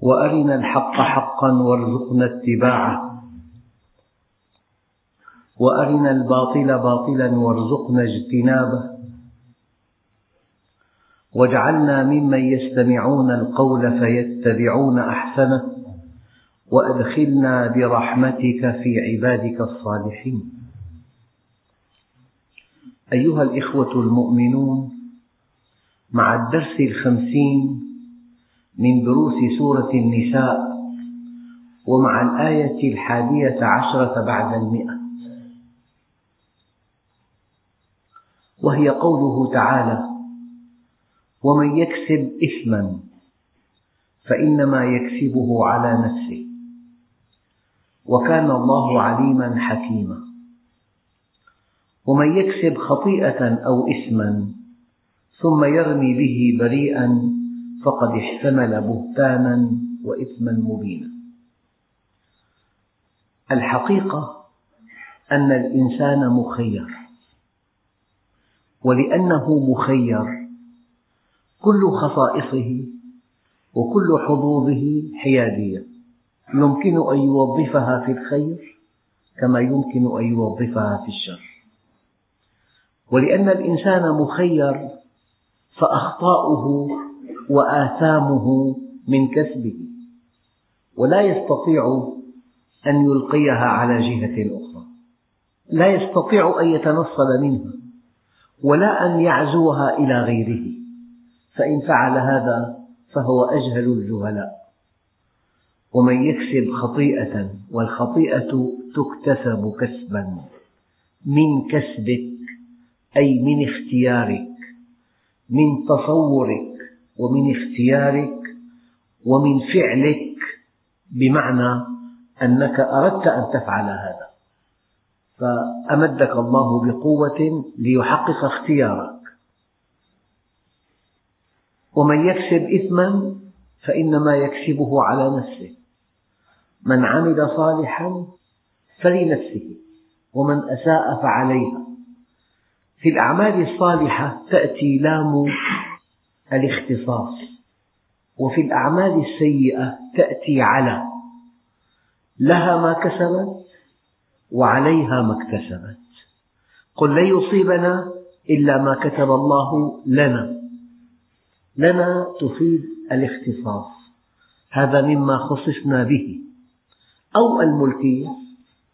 وأرنا الحق حقا وارزقنا اتباعه. وأرنا الباطل باطلا وارزقنا اجتنابه. واجعلنا ممن يستمعون القول فيتبعون أحسنه. وأدخلنا برحمتك في عبادك الصالحين. أيها الإخوة المؤمنون مع الدرس الخمسين من دروس سورة النساء ومع الآية الحادية عشرة بعد المئة. وهي قوله تعالى ومن يكسب إثما فإنما يكسبه على نفسه وكان الله عليما حكيما. ومن يكسب خطيئة أو إثما ثم يرمي به بريئا فقد احتمل بهتانا وإثما مبينا. الحقيقة أن الإنسان مخير ولأنه مخير كل خصائصه وكل حظوظه حيادية. يمكن أن يوظفها في الخير كما يمكن أن يوظفها في الشر. ولأن الإنسان مخير فأخطاؤه وآثامه من كسبه. ولا يستطيع أن يلقيها على جهة أخرى. لا يستطيع أن يتنصل منها ولا أن يعزوها إلى غيره. فإن فعل هذا فهو أجهل الجهلاء. ومن يكسب خطيئة والخطيئة تكتسب كسبا. من كسبك أي من اختيارك من تصورك ومن اختيارك ومن فعلك بمعنى أنك أردت أن تفعل هذا. فأمدك الله بقوة ليحقق اختيارك. ومن يكسب إثما فإنما يكسبه على نفسه. من عمل صالحا فلنفسه ومن أساء فعليها. في الأعمال الصالحة تأتي لام الاختصاص. وفي الأعمال السيئة تأتي على لها ما كسبت وعليها ما اكتسبت. قل لن يصيبنا إلا ما كتب الله لنا. لنا تفيد الاختصاص. هذا مما خصصنا به. أو الملكية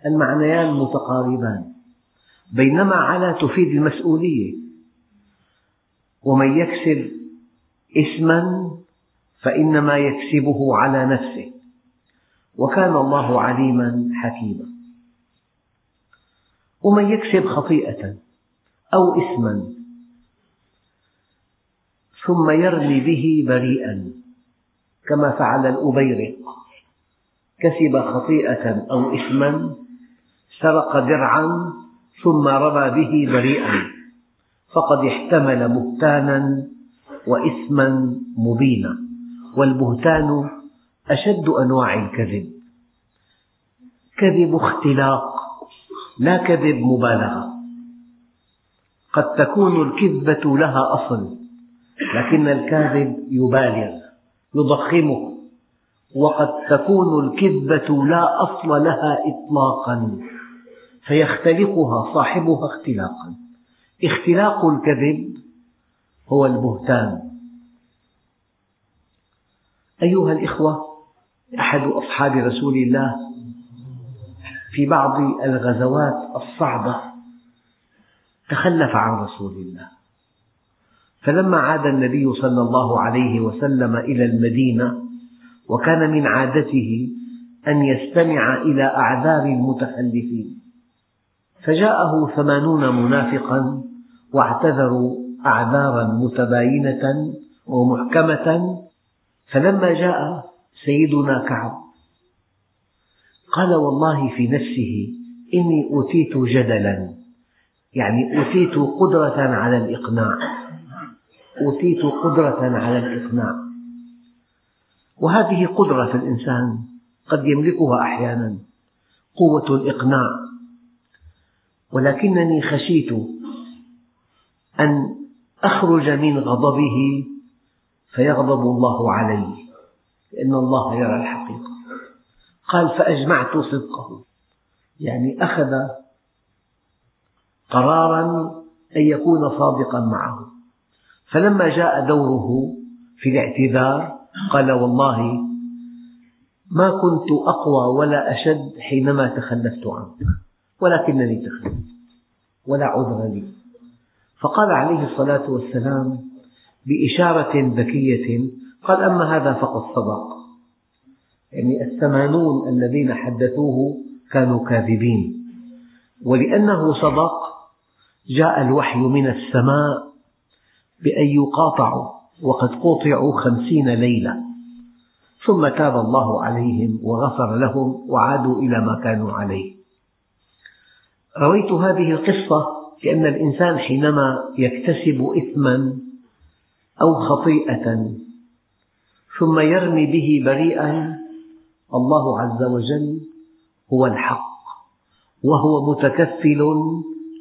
المعنيان متقاربان. بينما على تفيد المسؤولية. ومن يكسب إثما فإنما يكسبه على نفسه. وكان الله عليما حكيما. ومن يكسب خطيئة أو إثما ثم يرمي به بريئا كما فعل الأبيرق كسب خطيئة أو إثما سرق درعا ثم رمى به بريئا فقد احتمل بهتانا وإثما مبينا والبهتان أشد أنواع الكذب. كذب اختلاق لا كذب مبالغة. قد تكون الكذبة لها أصل لكن الكاذب يبالغ يضخمه. وقد تكون الكذبة لا أصل لها إطلاقا فيختلقها صاحبها اختلاقا. اختلاق الكذب هو البهتان. أيها الإخوة أحد أصحاب رسول الله في بعض الغزوات الصعبة تخلف عن رسول الله. فلما عاد النبي صلى الله عليه وسلم إلى المدينة وكان من عادته أن يستمع إلى أعذار المتخلفين. فجاءه ثمانون منافقا واعتذروا أعذارا متباينة ومحكمة فلما جاء سيدنا كعب قال والله في نفسه إني أوتيت جدلا يعني أوتيت قدرة على الإقناع أوتيت قدرة على الإقناع. وهذه قدرة في الإنسان قد يملكها أحيانا قوة الإقناع. ولكنني خشيت أن أخرج من غضبه فيغضب الله علي لأن الله يرى الحقيقة. قال فأجمعت صدقه. يعني أخذ قرارا أن يكون صادقا معه. فلما جاء دوره في الاعتذار قال والله ما كنت أقوى ولا أشد حينما تخلفت عنك ولكنني تخلفت ولا عذر لي. فقال عليه الصلاة والسلام بإشارة ذكية قال أما هذا فقد صدق يعني الثمانون الذين حدثوه كانوا كاذبين. ولأنه صدق جاء الوحي من السماء بأن يقاطعوا وقد قطعوا خمسين ليلة. ثم تاب الله عليهم وغفر لهم وعادوا إلى ما كانوا عليه. رويت هذه القصة لأن الإنسان حينما يكتسب إثما أو خطيئة ثم يرمي به بريئا الله عز وجل هو الحق وهو متكفل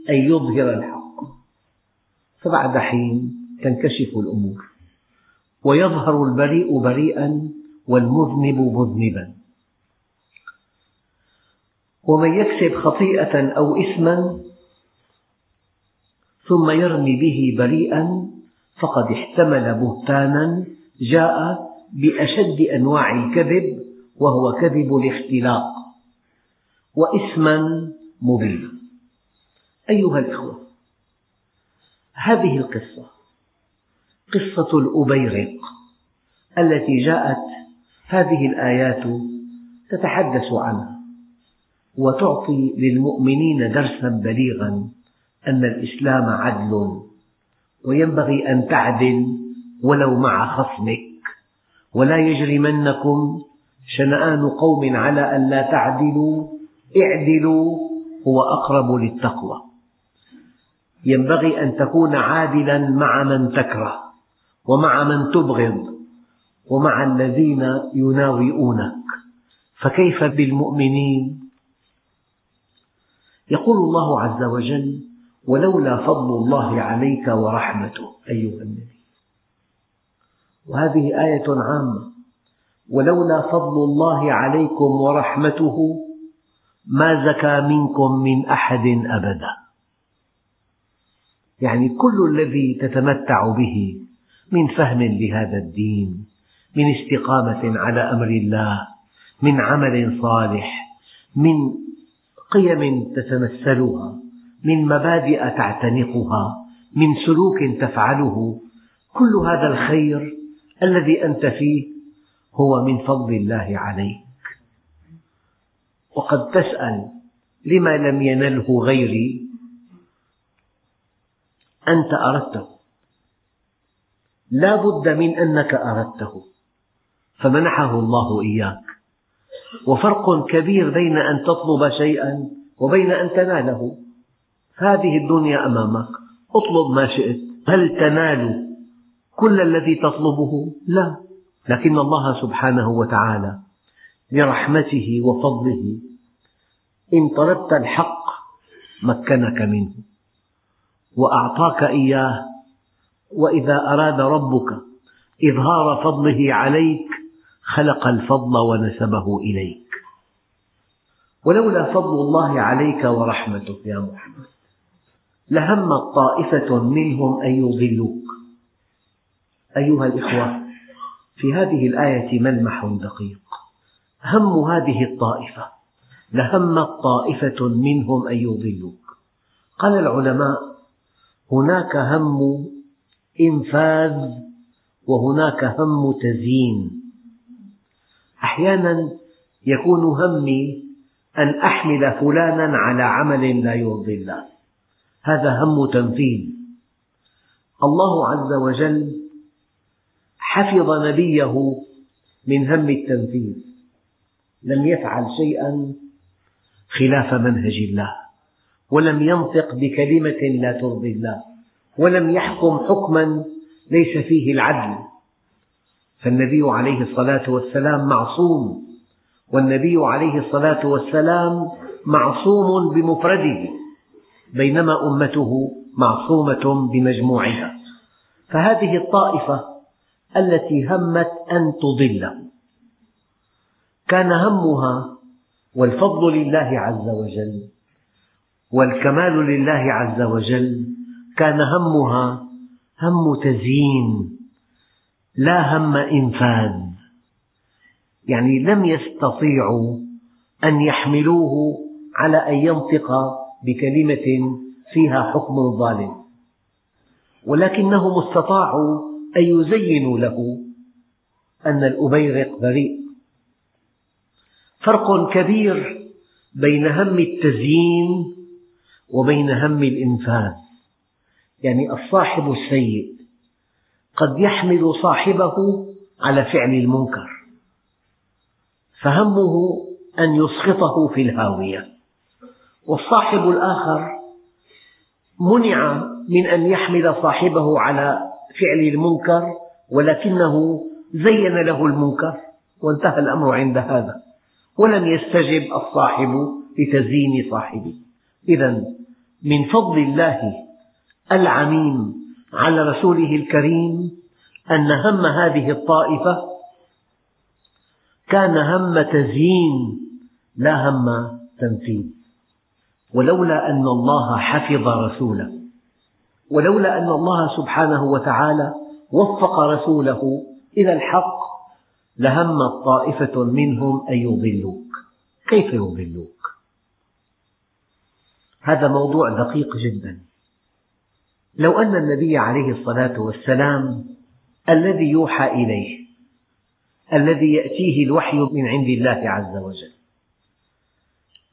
أن يظهر الحق. فبعد حين تنكشف الأمور ويظهر البريء بريئا والمذنب مذنبا. ومن يكسب خطيئة أو إثما ثم يرمي به بريئا فقد احتمل بهتانا جاء بأشد أنواع الكذب وهو كذب الاختلاق. وإثما مبينا أيها الأخوة هذه القصة قصة الأبيرق التي جاءت هذه الآيات تتحدث عنها وتعطي للمؤمنين درسا بليغا. أن الإسلام عدل وينبغي أن تعدل ولو مع خصمك. ولا يجرمنكم شنآن قوم على أن لا تعدلوا اعدلوا هو أقرب للتقوى. ينبغي أن تكون عادلا مع من تكره ومع من تبغض ومع الذين يناوئونك. فكيف بالمؤمنين؟ يقول الله عز وجل ولولا فضل الله عليك ورحمته أيها النبي. وهذه آية عامة. ولولا فضل الله عليكم ورحمته ما زكى منكم من أحد أبدا. يعني كل الذي تتمتع به من فهم لهذا الدين من استقامة على أمر الله من عمل صالح من قيم تتمثلها من مبادئ تعتنقها من سلوك تفعله. كل هذا الخير الذي أنت فيه هو من فضل الله عليك. وقد تسأل لما لم ينله غيري أنت أردته. لا بد من أنك أردته. فمنحه الله إياك. وفرق كبير بين أن تطلب شيئا وبين أن تناله. هذه الدنيا أمامك. اطلب ما شئت. هل تنال كل الذي تطلبه؟ لا. لكن الله سبحانه وتعالى لرحمته وفضله إن طلبت الحق مكنك منه وأعطاك إياه. وإذا أراد ربك إظهار فضله عليك خلق الفضل ونسبه إليك. ولولا فضل الله عليك ورحمته يا محمد. لهمت طائفة منهم أن يضلوك. أيها الإخوة في هذه الآية ملمح دقيق. هم هذه الطائفة. لهمت طائفة منهم أن يضلوك. قال العلماء هناك هم إنفاذ وهناك هم تزيين. أحيانا يكون همي أن أحمل فلانا على عمل لا يرضي الله. هذا هم تنفيذ. الله عز وجل حفظ نبيه من هم التنفيذ. لم يفعل شيئا خلاف منهج الله ولم ينطق بكلمة لا ترضي الله ولم يحكم حكما ليس فيه العدل. فالنبي عليه الصلاة والسلام معصوم والنبي عليه الصلاة والسلام معصوم بمفرده. بينما أمته معصومة بمجموعها. فهذه الطائفة التي همت أن تضله كان همها والفضل لله عز وجل والكمال لله عز وجل كان همها هم تزيين لا هم إنفاذ. يعني لم يستطيعوا أن يحملوه على أن ينطق بكلمة فيها حكم ظالم. ولكنهم استطاعوا أن يزينوا له أن الأبيرق بريء. فرق كبير بين هم التزيين وبين هم الإنفاذ. يعني الصاحب السيء قد يحمل صاحبه على فعل المنكر فهمه أن يسقطه في الهاوية. والصاحب الآخر منع من أن يحمل صاحبه على فعل المنكر ولكنه زين له المنكر وانتهى الأمر عند هذا. ولم يستجب الصاحب لتزيين صاحبه. إذا من فضل الله العميم على رسوله الكريم أن هم هذه الطائفة كان هم تزيين لا هم تنفيذ. ولولا أن الله حفظ رسوله ولولا أن الله سبحانه وتعالى وفق رسوله إلى الحق لهمت طائفة منهم أن يضلوك كيف يضلوك؟ هذا موضوع دقيق جدا لو أن النبي عليه الصلاة والسلام الذي يوحى إليه الذي يأتيه الوحي من عند الله عز وجل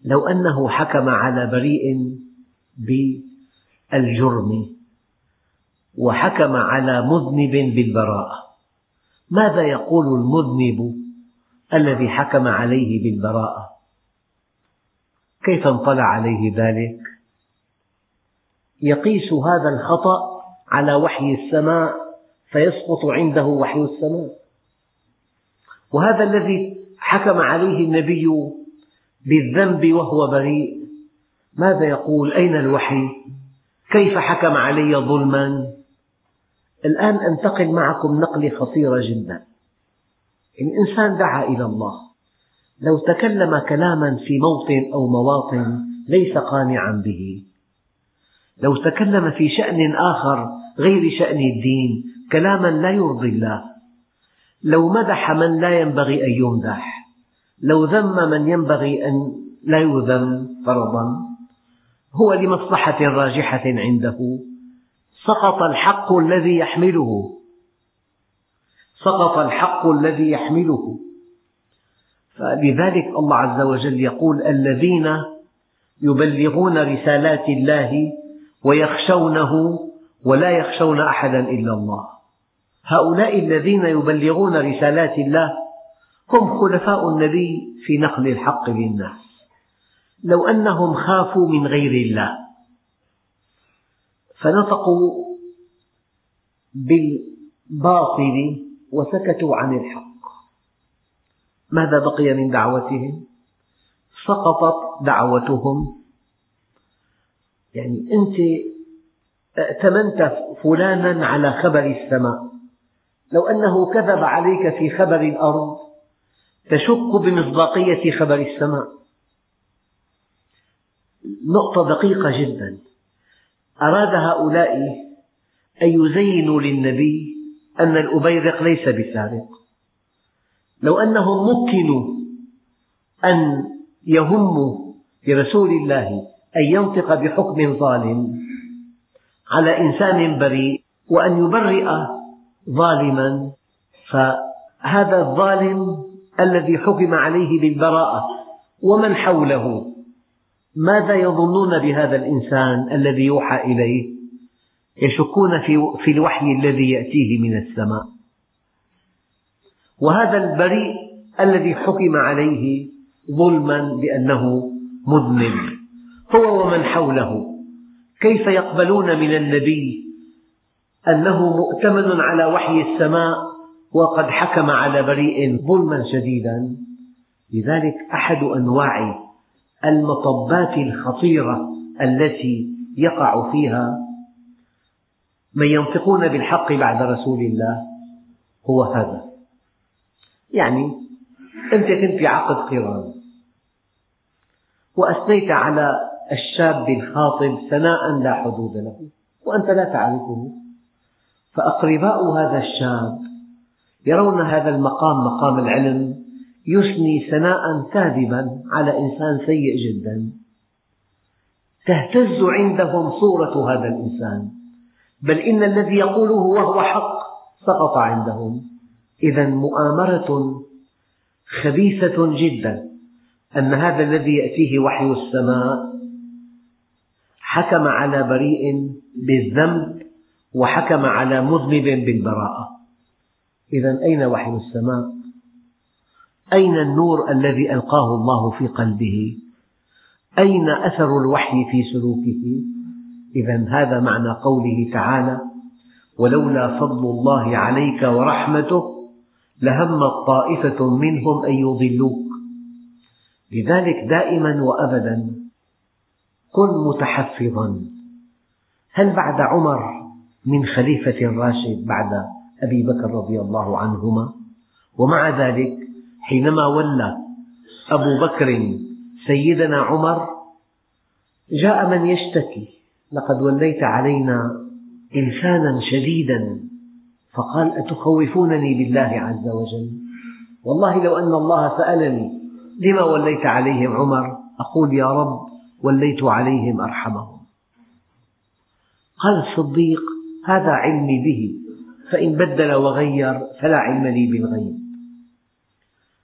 لو أنه حكم على بريء بالجرم وحكم على مذنب بالبراءة ماذا يقول المذنب الذي حكم عليه بالبراءة؟ كيف انطلع عليه ذلك؟ يقيس هذا الخطأ على وحي السماء فيسقط عنده وحي السماء. وهذا الذي حكم عليه النبي بالذنب وهو بريء. ماذا يقول؟ أين الوحي؟ كيف حكم علي ظلما؟ الآن أنتقل معكم نقلة خطيرة جدا. يعني إنسان دعا إلى الله. لو تكلم كلاما في موطن أو مواطن ليس قانعا به. لو تكلم في شأن آخر غير شأن الدين كلاما لا يرضي الله. لو مدح من لا ينبغي أن يمدح. لو ذم من ينبغي أن لا يذم فرضا هو لمصلحة راجحة عنده. سقط الحق الذي يحمله. سقط الحق الذي يحمله. فلذلك الله عز وجل يقول الذين يبلغون رسالات الله ويخشونه ولا يخشون أحدا إلا الله. هؤلاء الذين يبلغون رسالات الله هم خلفاء النبي في نقل الحق للناس. لو أنهم خافوا من غير الله فنطقوا بالباطل وسكتوا عن الحق. ماذا بقي من دعوتهم؟ سقطت دعوتهم. يعني أنت ائتمنت فلانا على خبر السماء. لو أنه كذب عليك في خبر الأرض تشك بمصداقية خبر السماء. نقطة دقيقة جدا. أراد هؤلاء أن يزينوا للنبي أن الأبيرق ليس بسارق. لو أنهم مكنوا أن يهموا لرسول الله أن ينطق بحكم ظالم على إنسان بريء وأن يبرئ ظالما فهذا الظالم الذي حكم عليه بالبراءة. ومن حوله؟ ماذا يظنون بهذا الإنسان الذي يوحى إليه؟ يشكون في الوحي الذي يأتيه من السماء. وهذا البريء الذي حكم عليه ظلما بأنه مذنب. هو ومن حوله؟ كيف يقبلون من النبي أنه مؤتمن على وحي السماء وقد حكم على بريء ظلما شديدا. لذلك أحد أنواع المطبات الخطيرة التي يقع فيها من ينطقون بالحق بعد رسول الله هو هذا. يعني أنت كنت في عقد قران وأثنيت على الشاب الخاطب ثناء لا حدود له وأنت لا تعرفه. فأقرباء هذا الشاب يرون هذا المقام مقام العلم يثني ثناء كاذبا على إنسان سيء جدا. تهتز عندهم صورة هذا الإنسان. بل إن الذي يقوله وهو حق سقط عندهم. إذا مؤامرة خبيثة جدا. أن هذا الذي يأتيه وحي السماء حكم على بريء بالذنب وحكم على مذنب بالبراءة. إذا أين وحي السماء؟ أين النور الذي ألقاه الله في قلبه؟ أين أثر الوحي في سلوكه؟ إذا هذا معنى قوله تعالى: ولولا فضل الله عليك ورحمته لهمت طائفة منهم أن يضلوك لذلك دائما وأبدا كن متحفظا هل بعد عمر من خليفة راشد بعد أبي بكر رضي الله عنهما. ومع ذلك حينما ولى أبو بكر سيدنا عمر جاء من يشتكي لقد وليت علينا إنسانا شديدا. فقال أتخوفونني بالله عز وجل؟ والله لو أن الله سألني لما وليت عليهم عمر؟ أقول يا رب وليت عليهم أرحمهم. قال الصديق هذا علمي به. فإن بدل وغير فلا علم لي بالغيب.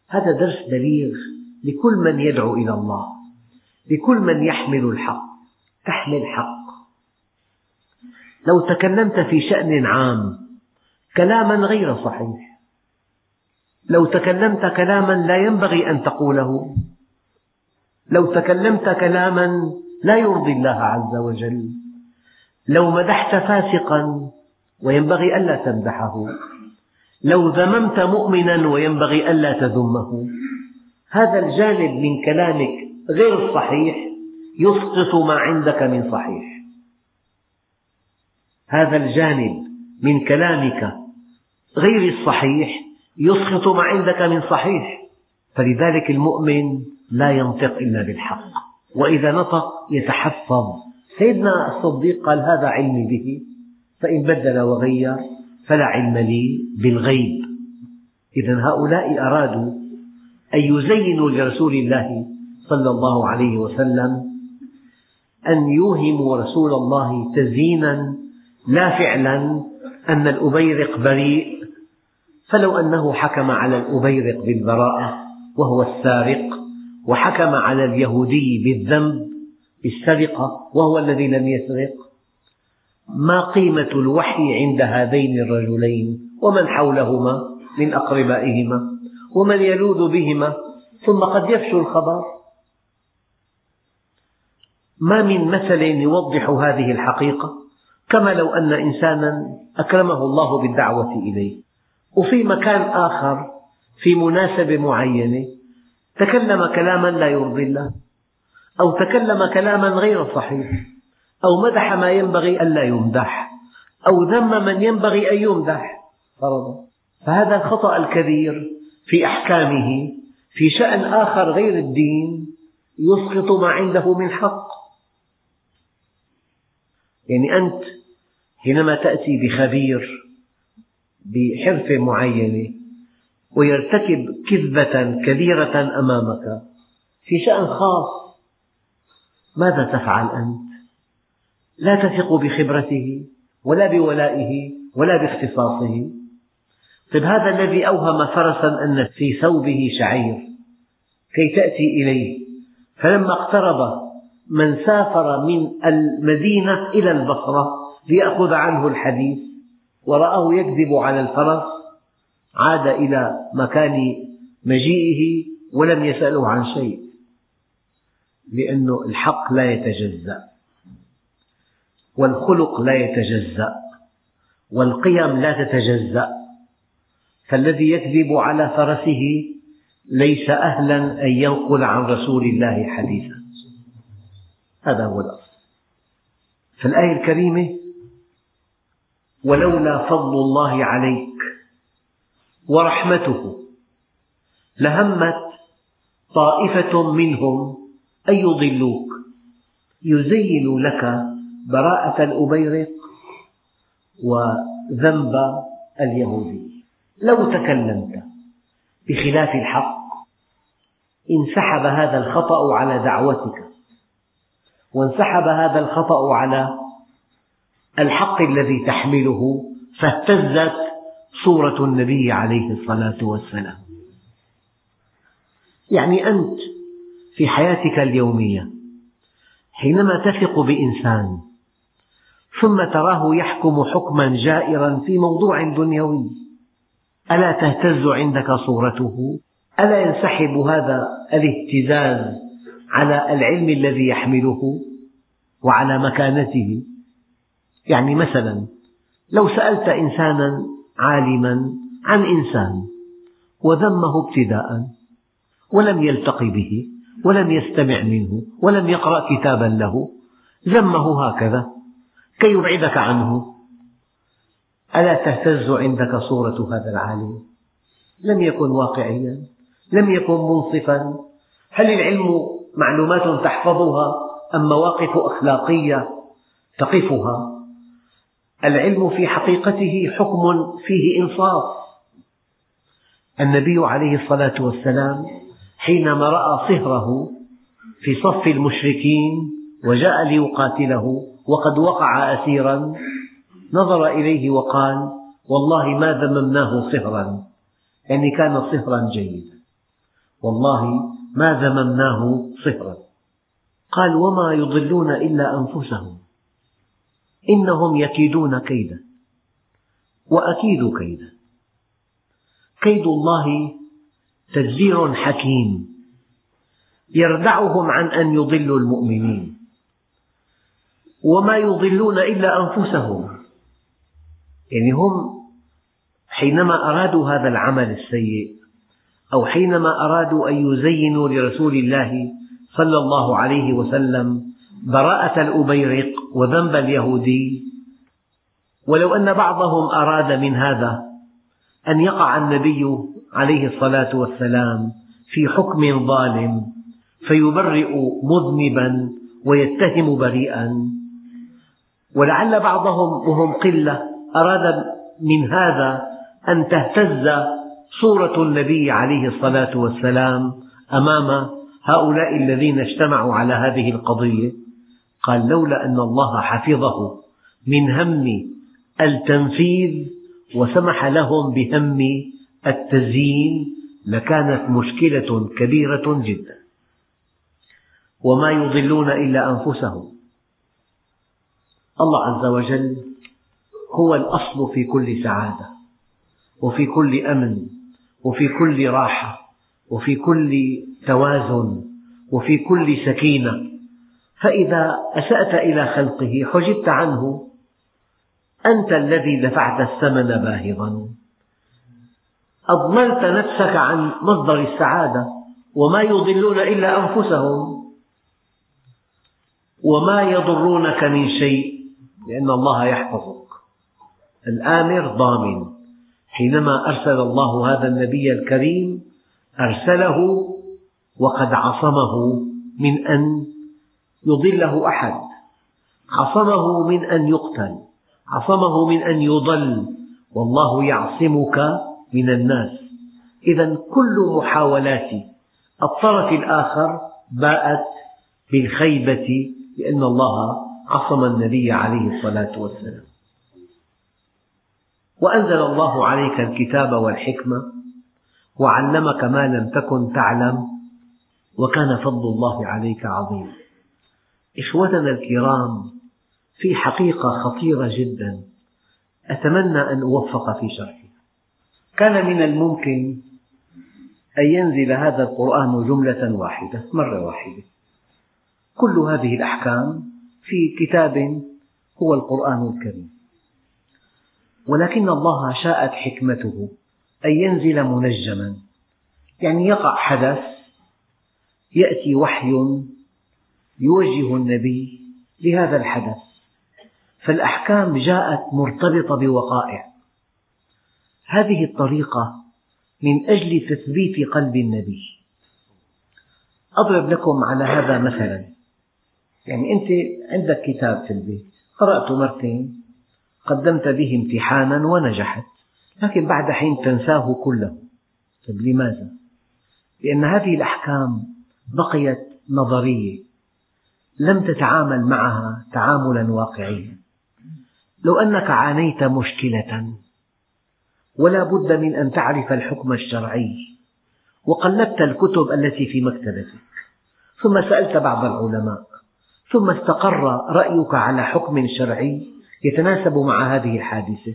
هذا درس بليغ لكل من يدعو إلى الله لكل من يحمل الحق تحمل حق. لو تكلمت في شأن عام كلاما غير صحيح. لو تكلمت كلاما لا ينبغي أن تقوله. لو تكلمت كلاما لا يرضي الله عز وجل. لو مدحت فاسقا وينبغي ألا تمدحه. لو ذممت مؤمنا وينبغي ألا تذمه. هذا الجانب من كلامك غير الصحيح يسقط ما عندك من صحيح. هذا الجانب من كلامك غير الصحيح يسقط ما عندك من صحيح. فلذلك المؤمن لا ينطق إلا بالحق. وإذا نطق يتحفظ. سيدنا الصديق قال هذا علمي به. فإن بدل وغير فلا علم لي بالغيب. إذا هؤلاء أرادوا أن يزينوا لرسول الله صلى الله عليه وسلم أن يوهموا رسول الله تزيينا لا فعلا أن الأبيرق بريء فلو أنه حكم على الأبيرق بالبراءة وهو السارق وحكم على اليهودي بالذنب بالسرقة وهو الذي لم يسرق ما قيمة الوحي عند هذين الرجلين؟ ومن حولهما؟ من أقربائهما؟ ومن يلوذ بهما؟ ثم قد يفشو الخبر. ما من مثل يوضح هذه الحقيقة؟ كما لو أن إنسانا أكرمه الله بالدعوة إليه. وفي مكان آخر في مناسبة معينة تكلم كلاما لا يرضي الله أو تكلم كلاما غير صحيح. أو مدح ما ينبغي ألا يمدح أو ذم من ينبغي أن يمدح. فرضا. فهذا الخطأ الكبير في أحكامه في شأن آخر غير الدين يسقط ما عنده من حق. يعني أنت حينما تأتي بخبير بحرفة معينة ويرتكب كذبة كبيرة أمامك في شأن خاص ماذا تفعل أنت؟ لا تثق بخبرته ولا بولائه ولا باختصاصه. طيب هذا الذي أوهم فرسا أن في ثوبه شعير. كي تأتي إليه. فلما اقترب من سافر من المدينة إلى البصرة ليأخذ عنه الحديث ورآه يكذب على الفرس عاد إلى مكان مجيئه ولم يسأله عن شيء لأن الحق لا يتجزأ. والخلق لا يتجزأ والقيم لا تتجزأ. فالذي يكذب على فرسه ليس أهلا أن ينقل عن رسول الله حديثا. هذا هو الأصل. فالآية الكريمة ولولا فضل الله عليك ورحمته لهمت طائفة منهم أن يضلوك يزين لك براءة الأبيرق وذنب اليهودي. لو تكلمت بخلاف الحق انسحب هذا الخطأ على دعوتك وانسحب هذا الخطأ على الحق الذي تحمله فاهتزت صورة النبي عليه الصلاة والسلام. يعني أنت في حياتك اليومية حينما تثق بإنسان ثم تراه يحكم حكما جائرا في موضوع دنيوي ألا تهتز عندك صورته؟ ألا ينسحب هذا الاهتزاز على العلم الذي يحمله وعلى مكانته؟ يعني مثلا لو سألت إنسانا عالما عن إنسان وذمه ابتداء ولم يلتق به ولم يستمع منه ولم يقرأ كتابا له ذمه هكذا كي يبعدك عنه. ألا تهتز عندك صورة هذا العالم؟ لم يكن واقعيا لم يكن منصفا. هل العلم معلومات تحفظها أم مواقف أخلاقية تقفها؟ العلم في حقيقته حكم فيه إنصاف. النبي عليه الصلاة والسلام حينما رأى صهره في صف المشركين وجاء ليقاتله وقد وقع أسيرا. نظر إليه وقال والله ما ذممناه صهرا. يعني كان صهرا جيدا. والله ما ذممناه صهرا. قال وما يضلون إلا أنفسهم. إنهم يكيدون كيدا. وأكيد كيدا. كيد الله تدبير حكيم. يردعهم عن أن يضلوا المؤمنين. وما يضلون إلا أنفسهم. يعني هم حينما أرادوا هذا العمل السيء أو حينما أرادوا أن يزينوا لرسول الله صلى الله عليه وسلم براءة الأبيرق وذنب اليهودي ولو أن بعضهم أراد من هذا أن يقع النبي عليه الصلاة والسلام في حكم ظالم فيبرئ مذنبا ويتهم بريئا. ولعل بعضهم وهم قلة أراد من هذا أن تهتز صورة النبي عليه الصلاة والسلام أمام هؤلاء الذين اجتمعوا على هذه القضية. قال لولا أن الله حفظه من هم التنفيذ وسمح لهم بهم التزيين لكانت مشكلة كبيرة جدا. وما يضلون إلا أنفسهم. الله عز وجل هو الأصل في كل سعادة وفي كل أمن وفي كل راحة وفي كل توازن وفي كل سكينة. فإذا أسأت إلى خلقه حجبت عنه أنت الذي دفعت الثمن باهظا. أضمنت نفسك عن مصدر السعادة وما يضلون إلا أنفسهم وما يضرونك من شيء. لأن الله يحفظك. الآمر ضامن. حينما أرسل الله هذا النبي الكريم أرسله وقد عصمه من أن يضله أحد. عصمه من أن يقتل. عصمه من أن يضل. والله يعصمك من الناس. إذا كل محاولات الطرف الآخر باءت بالخيبة لأن الله عصم النبي عليه الصلاة والسلام. وأنزل الله عليك الكتاب والحكمة وعلمك ما لم تكن تعلم وكان فضل الله عليك عظيما إخوتنا الكرام في حقيقة خطيرة جدا. أتمنى أن أوفق في شرحها. كان من الممكن أن ينزل هذا القرآن جملة واحدة مرة واحدة. كل هذه الأحكام في كتاب هو القرآن الكريم. ولكن الله شاءت حكمته أن ينزل منجما. يعني يقع حدث يأتي وحي يوجه النبي لهذا الحدث. فالأحكام جاءت مرتبطة بوقائع. هذه الطريقة من أجل تثبيت قلب النبي. أضرب لكم على هذا مثلا. يعني أنت عندك كتاب في البيت. قرأته مرتين. قدمت به امتحانا ونجحت. لكن بعد حين تنساه كله. طيب لماذا؟ لأن هذه الأحكام بقيت نظرية. لم تتعامل معها تعاملا واقعيا. لو أنك عانيت مشكلة ولا بد من أن تعرف الحكم الشرعي وقلبت الكتب التي في مكتبتك. ثم سألت بعض العلماء ثم استقر رأيك على حكم شرعي يتناسب مع هذه الحادثة.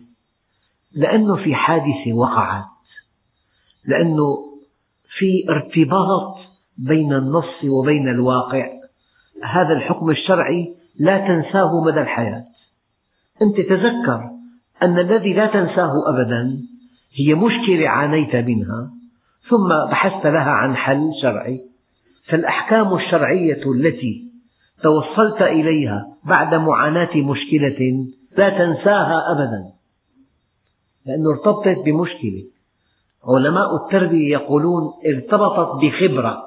لأنه في حادثة وقعت. لأنه في ارتباط بين النص وبين الواقع. هذا الحكم الشرعي لا تنساه مدى الحياة. أنت تذكر أن الذي لا تنساه أبدا هي مشكلة عانيت منها ثم بحثت لها عن حل شرعي. فالأحكام الشرعية التي توصلت إليها بعد معاناة مشكلة لا تنساها أبدا. لأنه ارتبطت بمشكلة. علماء التربية يقولون ارتبطت بخبرة.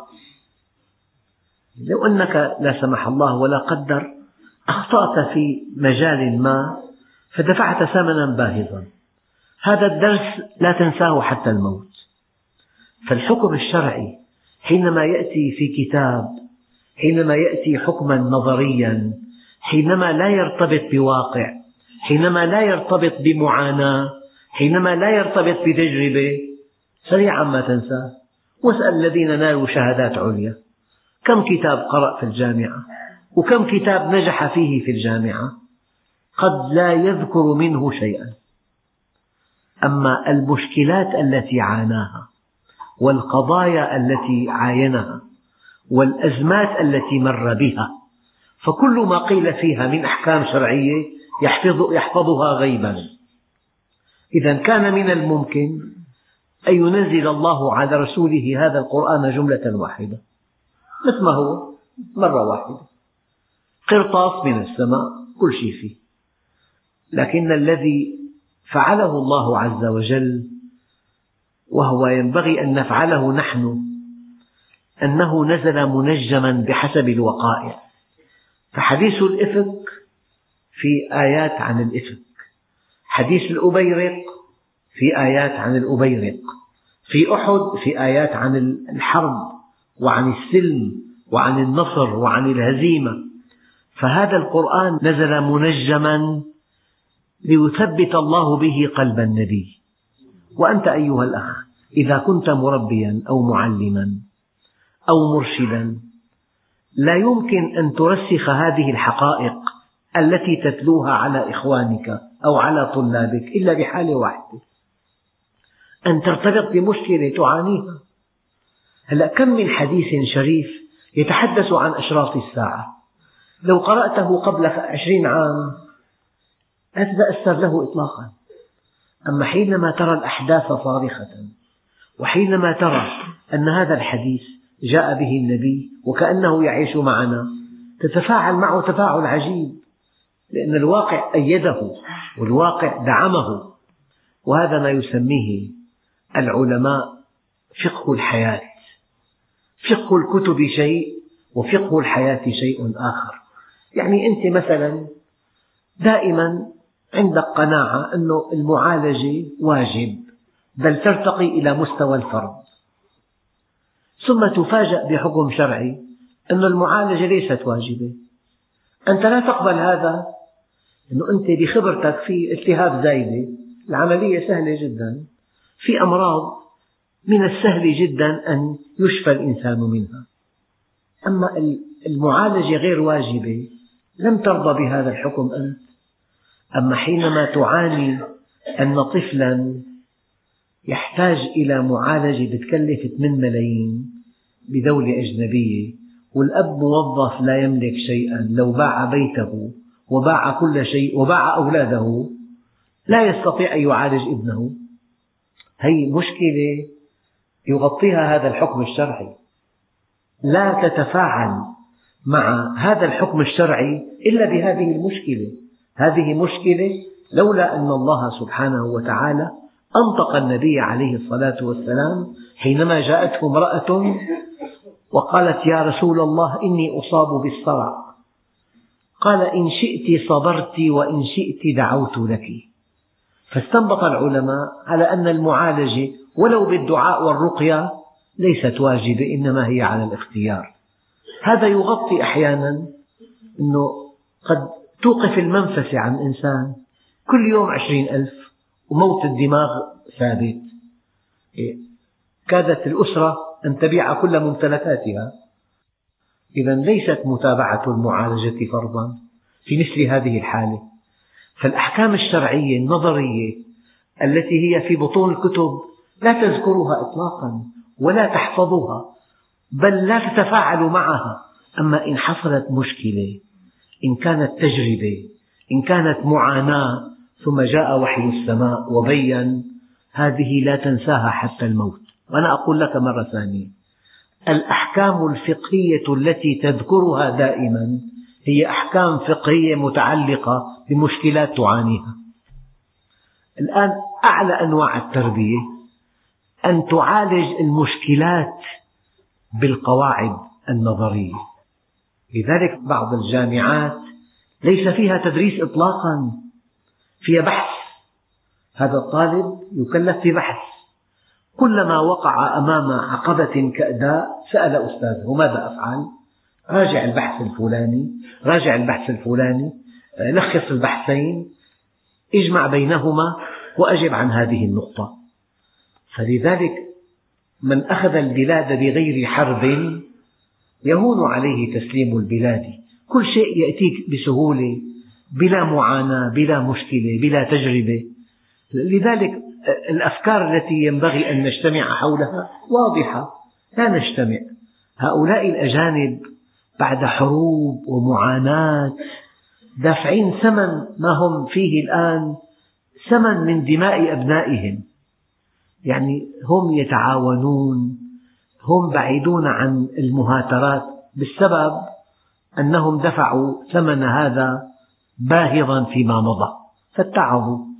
لو أنك لا سمح الله ولا قدر أخطأت في مجال ما فدفعت ثمنا باهظا. هذا الدرس لا تنساه حتى الموت. فالحكم الشرعي حينما يأتي في كتاب حينما يأتي حكما نظريا حينما لا يرتبط بواقع حينما لا يرتبط بمعاناة حينما لا يرتبط بتجربة سريعا ما تنساه واسأل الذين نالوا شهادات عليا. كم كتاب قرأ في الجامعة؟ وكم كتاب نجح فيه في الجامعة؟ قد لا يذكر منه شيئا. أما المشكلات التي عاناها والقضايا التي عاينها والأزمات التي مر بها. فكل ما قيل فيها من أحكام شرعية يحفظ يحفظها غيبا. إذا كان من الممكن أن ينزل الله على رسوله هذا القرآن جملة واحدة. مثل ما هو مرة واحدة. قرطاس من السماء كل شيء فيه. لكن الذي فعله الله عز وجل وهو ينبغي أن نفعله نحن أنه نزل منجما بحسب الوقائع. فحديث الإفك في آيات عن الإفك حديث الأبيرق في آيات عن الأبيرق. في أحد في آيات عن الحرب وعن السلم وعن النصر وعن الهزيمة. فهذا القرآن نزل منجما ليثبت الله به قلب النبي. وأنت أيها الأخ إذا كنت مربيا أو معلما أو مرشدا. لا يمكن أن ترسخ هذه الحقائق التي تتلوها على إخوانك أو على طلابك إلا بحالة واحدة أن ترتبط بمشكلة تعانيها. هلأ كم من حديث شريف يتحدث عن أشراط الساعة؟ لو قرأته قبل عشرين عام لا تتأثر له إطلاقا. أما حينما ترى الأحداث صارخة وحينما ترى أن هذا الحديث جاء به النبي وكأنه يعيش معنا. تتفاعل معه تفاعل عجيب لأن الواقع أيده والواقع دعمه وهذا ما يسميه العلماء فقه الحياة. فقه الكتب شيء وفقه الحياة شيء آخر. يعني أنت مثلا دائما عندك قناعة أن المعالجة واجب بل ترتقي إلى مستوى الفرض ثم تفاجأ بحكم شرعي أن المعالجة ليست واجبة. أنت لا تقبل هذا أنه أنت بخبرتك في التهاب زايدة. العملية سهلة جدا. في أمراض من السهل جدا أن يشفى الإنسان منها. أما المعالجة غير واجبة لم ترضى بهذا الحكم أنت. أما حينما تعاني أن طفلا يحتاج إلى معالجة بتكلف 8 ملايين بدولة أجنبية والأب موظف لا يملك شيئا لو باع بيته وباع كل شيء وباع أولاده لا يستطيع أن يعالج ابنه. هي مشكلة يغطيها هذا الحكم الشرعي. لا تتفاعل مع هذا الحكم الشرعي إلا بهذه المشكلة. هذه مشكلة لولا أن الله سبحانه وتعالى أنطق النبي عليه الصلاة والسلام حينما جاءته امرأة وقالت يا رسول الله إني أصاب بالصرع. قال إن شئت صبرت وإن شئت دعوت لك. فاستنبط العلماء على أن المعالجة ولو بالدعاء والرقية ليست واجبة إنما هي على الاختيار. هذا يغطي أحيانا أنه قد توقف المنفسة عن إنسان كل يوم عشرين ألف وموت الدماغ ثابت. إيه، كادت الأسرة أن تبيع كل ممتلكاتها. إذا ليست متابعة المعالجة فرضا في مثل هذه الحالة. فالأحكام الشرعية النظرية التي هي في بطون الكتب لا تذكرها إطلاقا ولا تحفظها بل لا تتفاعل معها. أما إن حصلت مشكلة إن كانت تجربة إن كانت معاناة ثم جاء وحي السماء وبين هذه لا تنساها حتى الموت. وأنا أقول لك مرة ثانية. الأحكام الفقهية التي تذكرها دائما هي أحكام فقهية متعلقة بمشكلات تعانيها. الآن أعلى أنواع التربية أن تعالج المشكلات بالقواعد النظرية. لذلك بعض الجامعات ليس فيها تدريس إطلاقا فيها بحث. هذا الطالب يكلف ببحث كلما وقع أمام عقبة كأداء سأل أستاذه ماذا أفعل؟ راجع البحث الفلاني راجع البحث الفلاني لخص البحثين اجمع بينهما وأجب عن هذه النقطة. فلذلك من أخذ البلاد بغير حرب يهون عليه تسليم البلاد. كل شيء يأتيك بسهولة بلا معاناة بلا مشكلة بلا تجربة. لذلك الأفكار التي ينبغي أن نجتمع حولها واضحة. لا نجتمع. هؤلاء الأجانب بعد حروب ومعاناة دافعين ثمن ما هم فيه الآن ثمن من دماء أبنائهم. يعني هم يتعاونون هم بعيدون عن المهاترات بسبب أنهم دفعوا ثمن هذا باهظا فيما مضى. فاتعظوا.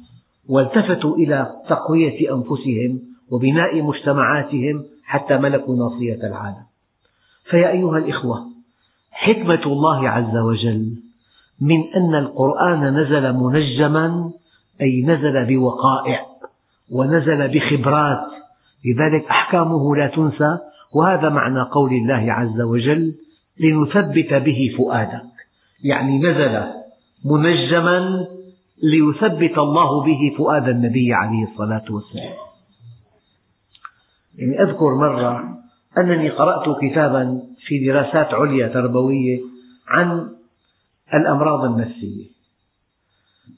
والتفتوا إلى تقوية أنفسهم وبناء مجتمعاتهم حتى ملكوا ناصية العالم. فيا أيها الإخوة حكمة الله عز وجل من أن القرآن نزل منجما أي نزل بوقائع ونزل بخبرات لذلك أحكامه لا تنسى وهذا معنى قول الله عز وجل لنثبت به فؤادك. يعني نزل منجما ليثبت الله به فؤاد النبي عليه الصلاة والسلام. يعني أذكر مرة أنني قرأت كتابا في دراسات عليا تربوية عن الأمراض النفسية.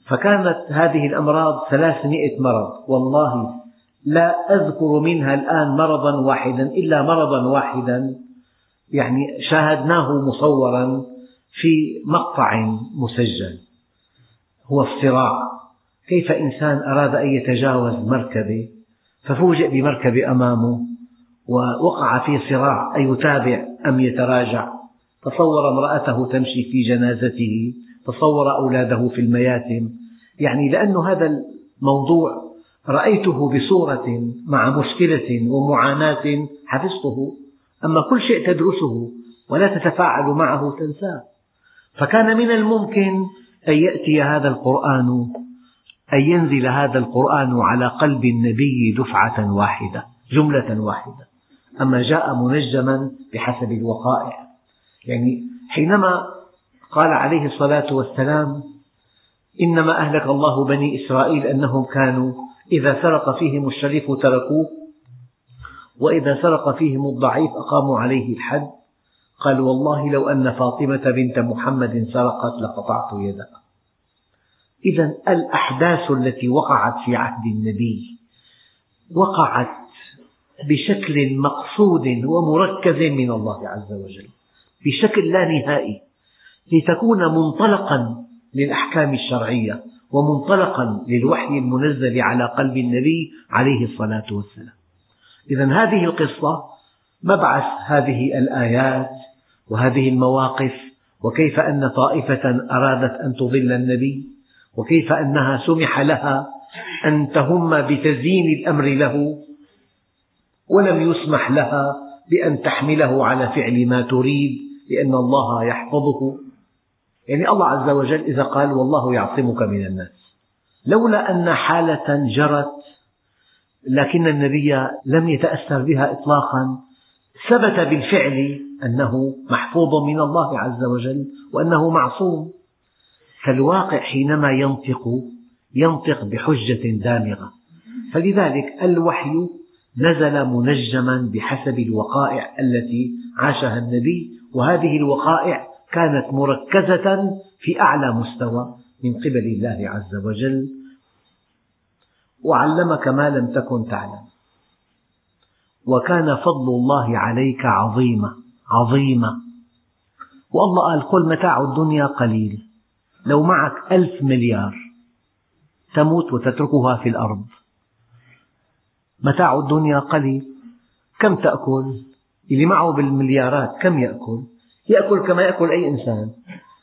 فكانت هذه الأمراض ثلاثمئة مرض. والله لا أذكر منها الآن مرضا واحدا إلا مرضا واحدا. يعني شاهدناه مصورا في مقطع مسجل. هو الصراع كيف إنسان أراد أن يتجاوز مركبة ففوجئ بمركبة أمامه ووقع في صراع أيتابع أم يتراجع. تصور امرأته تمشي في جنازته تصور أولاده في المياتم. يعني لأن هذا الموضوع رأيته بصورة مع مشكلة ومعاناة حفظته. أما كل شيء تدرسه ولا تتفاعل معه تنساه. فكان من الممكن أن يأتي هذا القرآن أن ينزل هذا القرآن على قلب النبي دفعة واحدة جملة واحدة. أما جاء منجما بحسب الوقائع. يعني حينما قال عليه الصلاة والسلام إنما أهلك الله بني إسرائيل أنهم كانوا إذا سرق فيهم الشريف تركوه وإذا سرق فيهم الضعيف أقاموا عليه الحد. قال والله لو أن فاطمة بنت محمد سرقت لقطعت يدها إذا الأحداث التي وقعت في عهد النبي وقعت بشكل مقصود ومركز من الله عز وجل بشكل لا نهائي لتكون منطلقا للأحكام الشرعية ومنطلقا للوحي المنزل على قلب النبي عليه الصلاة والسلام. إذا هذه القصة مبعث هذه الآيات وهذه المواقف وكيف أن طائفة أرادت أن تضل النبي وكيف أنها سمح لها أن تهم بتزيين الأمر له ولم يسمح لها بأن تحمله على فعل ما تريد لأن الله يحفظه. يعني الله عز وجل إذا قال والله يعصمك من الناس لولا أن حالة جرت لكن النبي لم يتأثر بها إطلاقا ثبت بالفعل أنه محفوظ من الله عز وجل وأنه معصوم. فالواقع حينما ينطق ينطق بحجة دامغة. فلذلك الوحي نزل منجما بحسب الوقائع التي عاشها النبي وهذه الوقائع كانت مركزة في أعلى مستوى من قبل الله عز وجل. وعلمك ما لم تكن تعلم. وكان فضل الله عليك عظيما. عظيما والله قال قل متاع الدنيا قليل. لو معك ألف مليار تموت وتتركها في الأرض. متاع الدنيا قليل. كم تأكل؟ اللي معه بالمليارات كم يأكل؟ يأكل كما يأكل أي إنسان.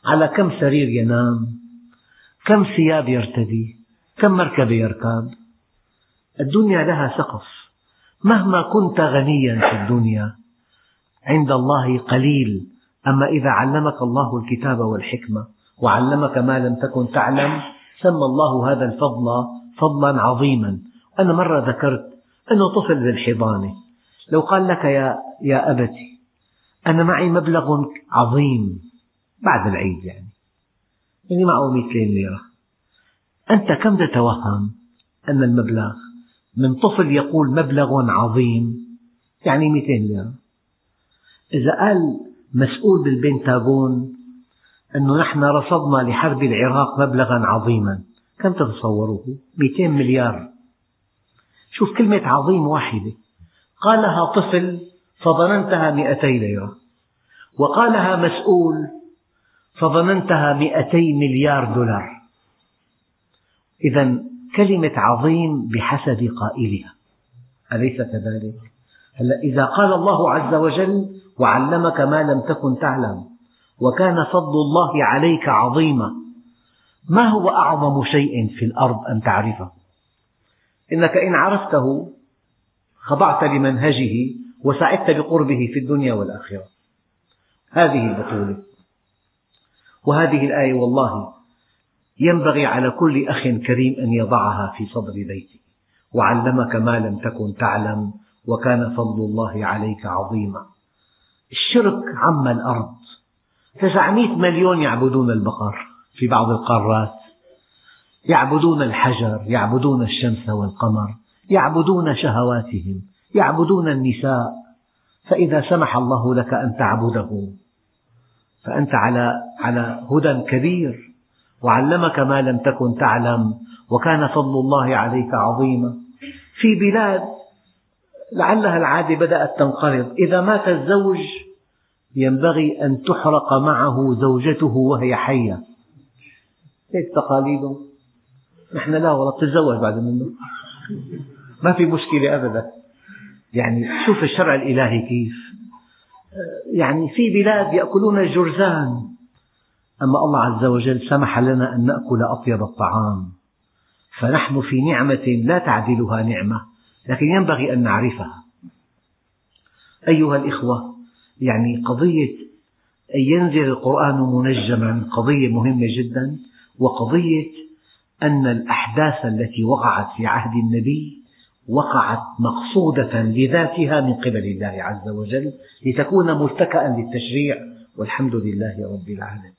على كم سرير ينام؟ كم ثياب يرتدي؟ كم مركبة يركب؟ الدنيا لها سقف. مهما كنت غنيا في الدنيا عند الله قليل. أما إذا علمك الله الكتاب والحكمة وعلمك ما لم تكن تعلم سمى الله هذا الفضل فضلا عظيما. أنا مرة ذكرت أنه طفل بالحضانة لو قال لك يا, يا أبتي أنا معي مبلغ عظيم بعد العيد يعني. يعني معه 200 ليرة. أنت كم تتوهم أن المبلغ من طفل يقول مبلغ عظيم؟ يعني 200 ليرة. إذا قال مسؤول بالبنتاغون أنه نحن رصدنا لحرب العراق مبلغا عظيما. كم تتصوروه؟ 200 مليار. شوف كلمة عظيم واحدة. قالها طفل فظننتها مئتي ليرة. وقالها مسؤول فظننتها مئتي مليار دولار. إذا كلمة عظيم بحسب قائلها. أليس كذلك؟ هلا إذا قال الله عز وجل وعلمك ما لم تكن تعلم. وكان فضل الله عليك عظيما. ما هو أعظم شيء في الأرض أن تعرفه؟ إنك إن عرفته خضعت لمنهجه وسعدت بقربه في الدنيا والآخرة. هذه البطولة. وهذه الآية والله ينبغي على كل أخ كريم أن يضعها في صدر بيته. وعلمك ما لم تكن تعلم وكان فضل الله عليك عظيما. الشرك عم الأرض. تسعمئة مليون يعبدون البقر في بعض القارات. يعبدون الحجر يعبدون الشمس والقمر يعبدون شهواتهم يعبدون النساء. فإذا سمح الله لك أن تعبده فأنت على على هدى كبير. وعلمك ما لم تكن تعلم وكان فضل الله عليك عظيما. في بلاد لعلها العادة بدأت تنقرض. إذا مات الزوج ينبغي أن تحرق معه زوجته وهي حية. هيك تقاليدهم نحن لا والله تتزوج بعد منه. ما في مشكلة أبدا. يعني شوف الشرع الإلهي كيف. يعني في بلاد يأكلون الجرذان. أما الله عز وجل سمح لنا أن نأكل أطيب الطعام. فنحن في نعمة لا تعدلها نعمة لكن ينبغي أن نعرفها. أيها الإخوة يعني قضية أن ينزل القرآن منجما قضية مهمة جدا وقضية أن الأحداث التي وقعت في عهد النبي وقعت مقصودة لذاتها من قبل الله عز وجل لتكون متكأ للتشريع والحمد لله رب العالمين.